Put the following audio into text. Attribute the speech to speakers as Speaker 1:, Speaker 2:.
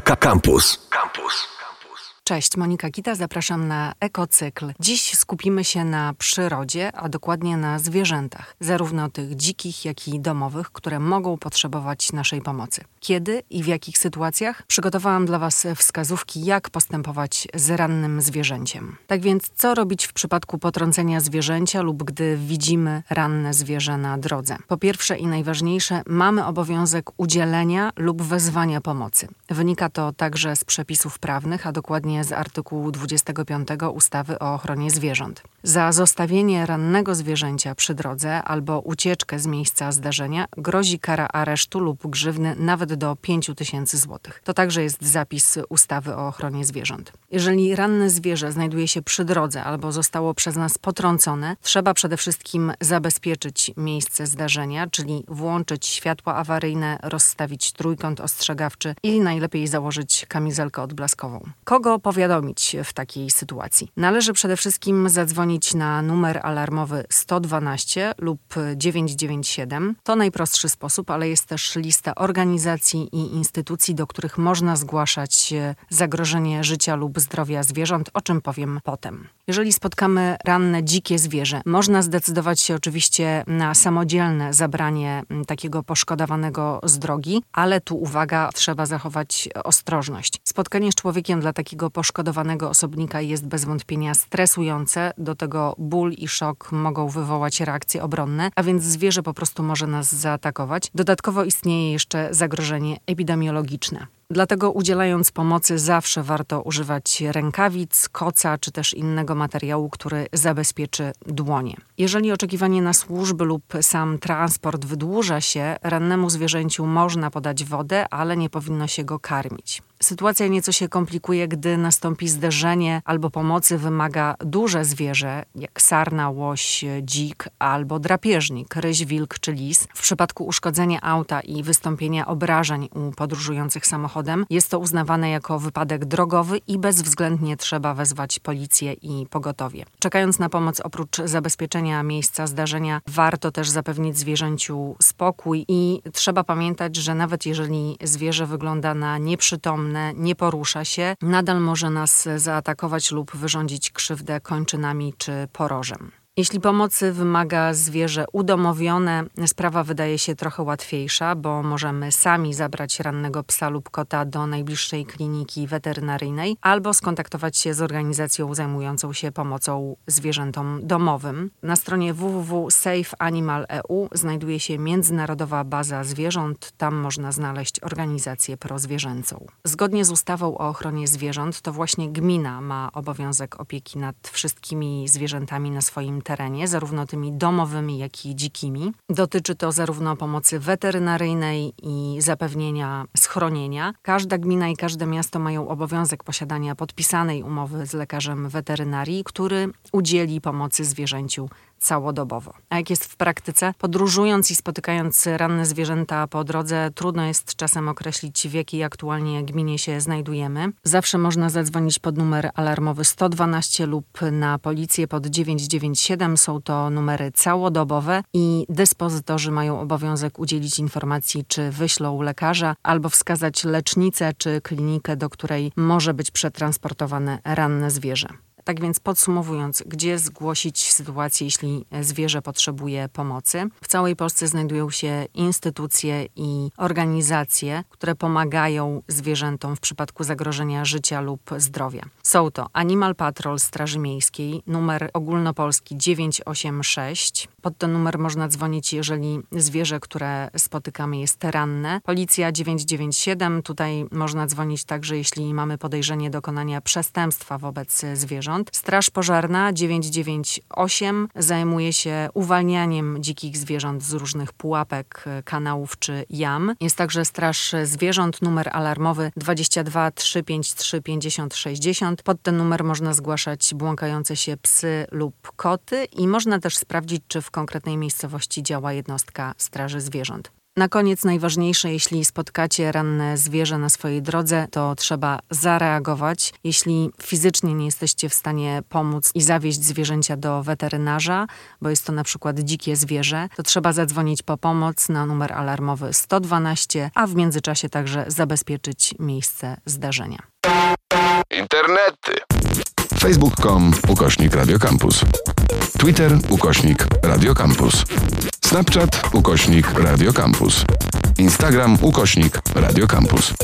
Speaker 1: Campus. Campus.
Speaker 2: Cześć, Monika Kita, zapraszam na Ekocykl. Dziś skupimy się na przyrodzie, a dokładnie na zwierzętach, zarówno tych dzikich, jak i domowych, które mogą potrzebować naszej pomocy. Kiedy i w jakich sytuacjach? Przygotowałam dla Was wskazówki, jak postępować z rannym zwierzęciem. Tak więc, co robić w przypadku potrącenia zwierzęcia lub gdy widzimy ranne zwierzę na drodze? Po pierwsze i najważniejsze, mamy obowiązek udzielenia lub wezwania pomocy. Wynika to także z przepisów prawnych, a dokładnie z artykułu 25 ustawy o ochronie zwierząt. Za zostawienie rannego zwierzęcia przy drodze albo ucieczkę z miejsca zdarzenia grozi kara aresztu lub grzywny nawet do 5 tysięcy złotych. To także jest zapis ustawy o ochronie zwierząt. Jeżeli ranne zwierzę znajduje się przy drodze albo zostało przez nas potrącone, trzeba przede wszystkim zabezpieczyć miejsce zdarzenia, czyli włączyć światła awaryjne, rozstawić trójkąt ostrzegawczy i najlepiej założyć kamizelkę odblaskową. Kogo powiadomić w takiej sytuacji? Należy przede wszystkim zadzwonić na numer alarmowy 112 lub 997. To najprostszy sposób, ale jest też lista organizacji i instytucji, do których można zgłaszać zagrożenie życia lub zdrowia zwierząt, o czym powiem potem. Jeżeli spotkamy ranne dzikie zwierzę, można zdecydować się oczywiście na samodzielne zabranie takiego poszkodowanego z drogi, ale tu uwaga, trzeba zachować ostrożność. Spotkanie z człowiekiem dla takiego poszkodowanego osobnika jest bez wątpienia stresujące, do tego ból i szok mogą wywołać reakcje obronne, a więc zwierzę po prostu może nas zaatakować. Dodatkowo istnieje jeszcze zagrożenie epidemiologiczne. Dlatego udzielając pomocy zawsze warto używać rękawic, koca czy też innego materiału, który zabezpieczy dłonie. Jeżeli oczekiwanie na służby lub sam transport wydłuża się, rannemu zwierzęciu można podać wodę, ale nie powinno się go karmić. Sytuacja nieco się komplikuje, gdy nastąpi zderzenie albo pomocy wymaga duże zwierzę, jak sarna, łoś, dzik albo drapieżnik, ryś, wilk czy lis. W przypadku uszkodzenia auta i wystąpienia obrażeń u podróżujących samochodem jest to uznawane jako wypadek drogowy i bezwzględnie trzeba wezwać policję i pogotowie. Czekając na pomoc oprócz zabezpieczenia miejsca zdarzenia, warto też zapewnić zwierzęciu spokój i trzeba pamiętać, że nawet jeżeli zwierzę wygląda na nieprzytomne, nie porusza się, nadal może nas zaatakować lub wyrządzić krzywdę kończynami czy porożem. Jeśli pomocy wymaga zwierzę udomowione, sprawa wydaje się trochę łatwiejsza, bo możemy sami zabrać rannego psa lub kota do najbliższej kliniki weterynaryjnej albo skontaktować się z organizacją zajmującą się pomocą zwierzętom domowym. Na stronie www.safeanimal.eu znajduje się Międzynarodowa Baza Zwierząt. Tam można znaleźć organizację prozwierzęcą. Zgodnie z ustawą o ochronie zwierząt, to właśnie gmina ma obowiązek opieki nad wszystkimi zwierzętami na swoim terenie, zarówno tymi domowymi, jak i dzikimi. Dotyczy to zarówno pomocy weterynaryjnej i zapewnienia schronienia. Każda gmina i każde miasto mają obowiązek posiadania podpisanej umowy z lekarzem weterynarii, który udzieli pomocy zwierzęciu całodobowo. A jak jest w praktyce? Podróżując i spotykając ranne zwierzęta po drodze, trudno jest czasem określić, w jakiej aktualnie gminie się znajdujemy. Zawsze można zadzwonić pod numer alarmowy 112 lub na policję pod 997. Są to numery całodobowe i dyspozytorzy mają obowiązek udzielić informacji, czy wyślą lekarza albo wskazać lecznicę czy klinikę, do której może być przetransportowane ranne zwierzę. Tak więc podsumowując, gdzie zgłosić sytuację, jeśli zwierzę potrzebuje pomocy? W całej Polsce znajdują się instytucje i organizacje, które pomagają zwierzętom w przypadku zagrożenia życia lub zdrowia. Są to Animal Patrol Straży Miejskiej, numer ogólnopolski 986. Pod ten numer można dzwonić, jeżeli zwierzę, które spotykamy jest ranne. Policja 997, tutaj można dzwonić także, jeśli mamy podejrzenie dokonania przestępstwa wobec zwierząt. Straż Pożarna 998 zajmuje się uwalnianiem dzikich zwierząt z różnych pułapek, kanałów czy jam. Jest także Straż Zwierząt, numer alarmowy 22 353 50 60. Pod ten numer można zgłaszać błąkające się psy lub koty i można też sprawdzić, czy w konkretnej miejscowości działa jednostka Straży Zwierząt. Na koniec najważniejsze, jeśli spotkacie ranne zwierzę na swojej drodze, to trzeba zareagować. Jeśli fizycznie nie jesteście w stanie pomóc i zawieźć zwierzęcia do weterynarza, bo jest to na przykład dzikie zwierzę, to trzeba zadzwonić po pomoc na numer alarmowy 112, a w międzyczasie także zabezpieczyć miejsce zdarzenia.
Speaker 1: Internety. Facebook.com ukośnik Radiocampus. Twitter ukośnik Radiocampus. Snapchat ukośnik Radiocampus. Instagram ukośnik Radiocampus.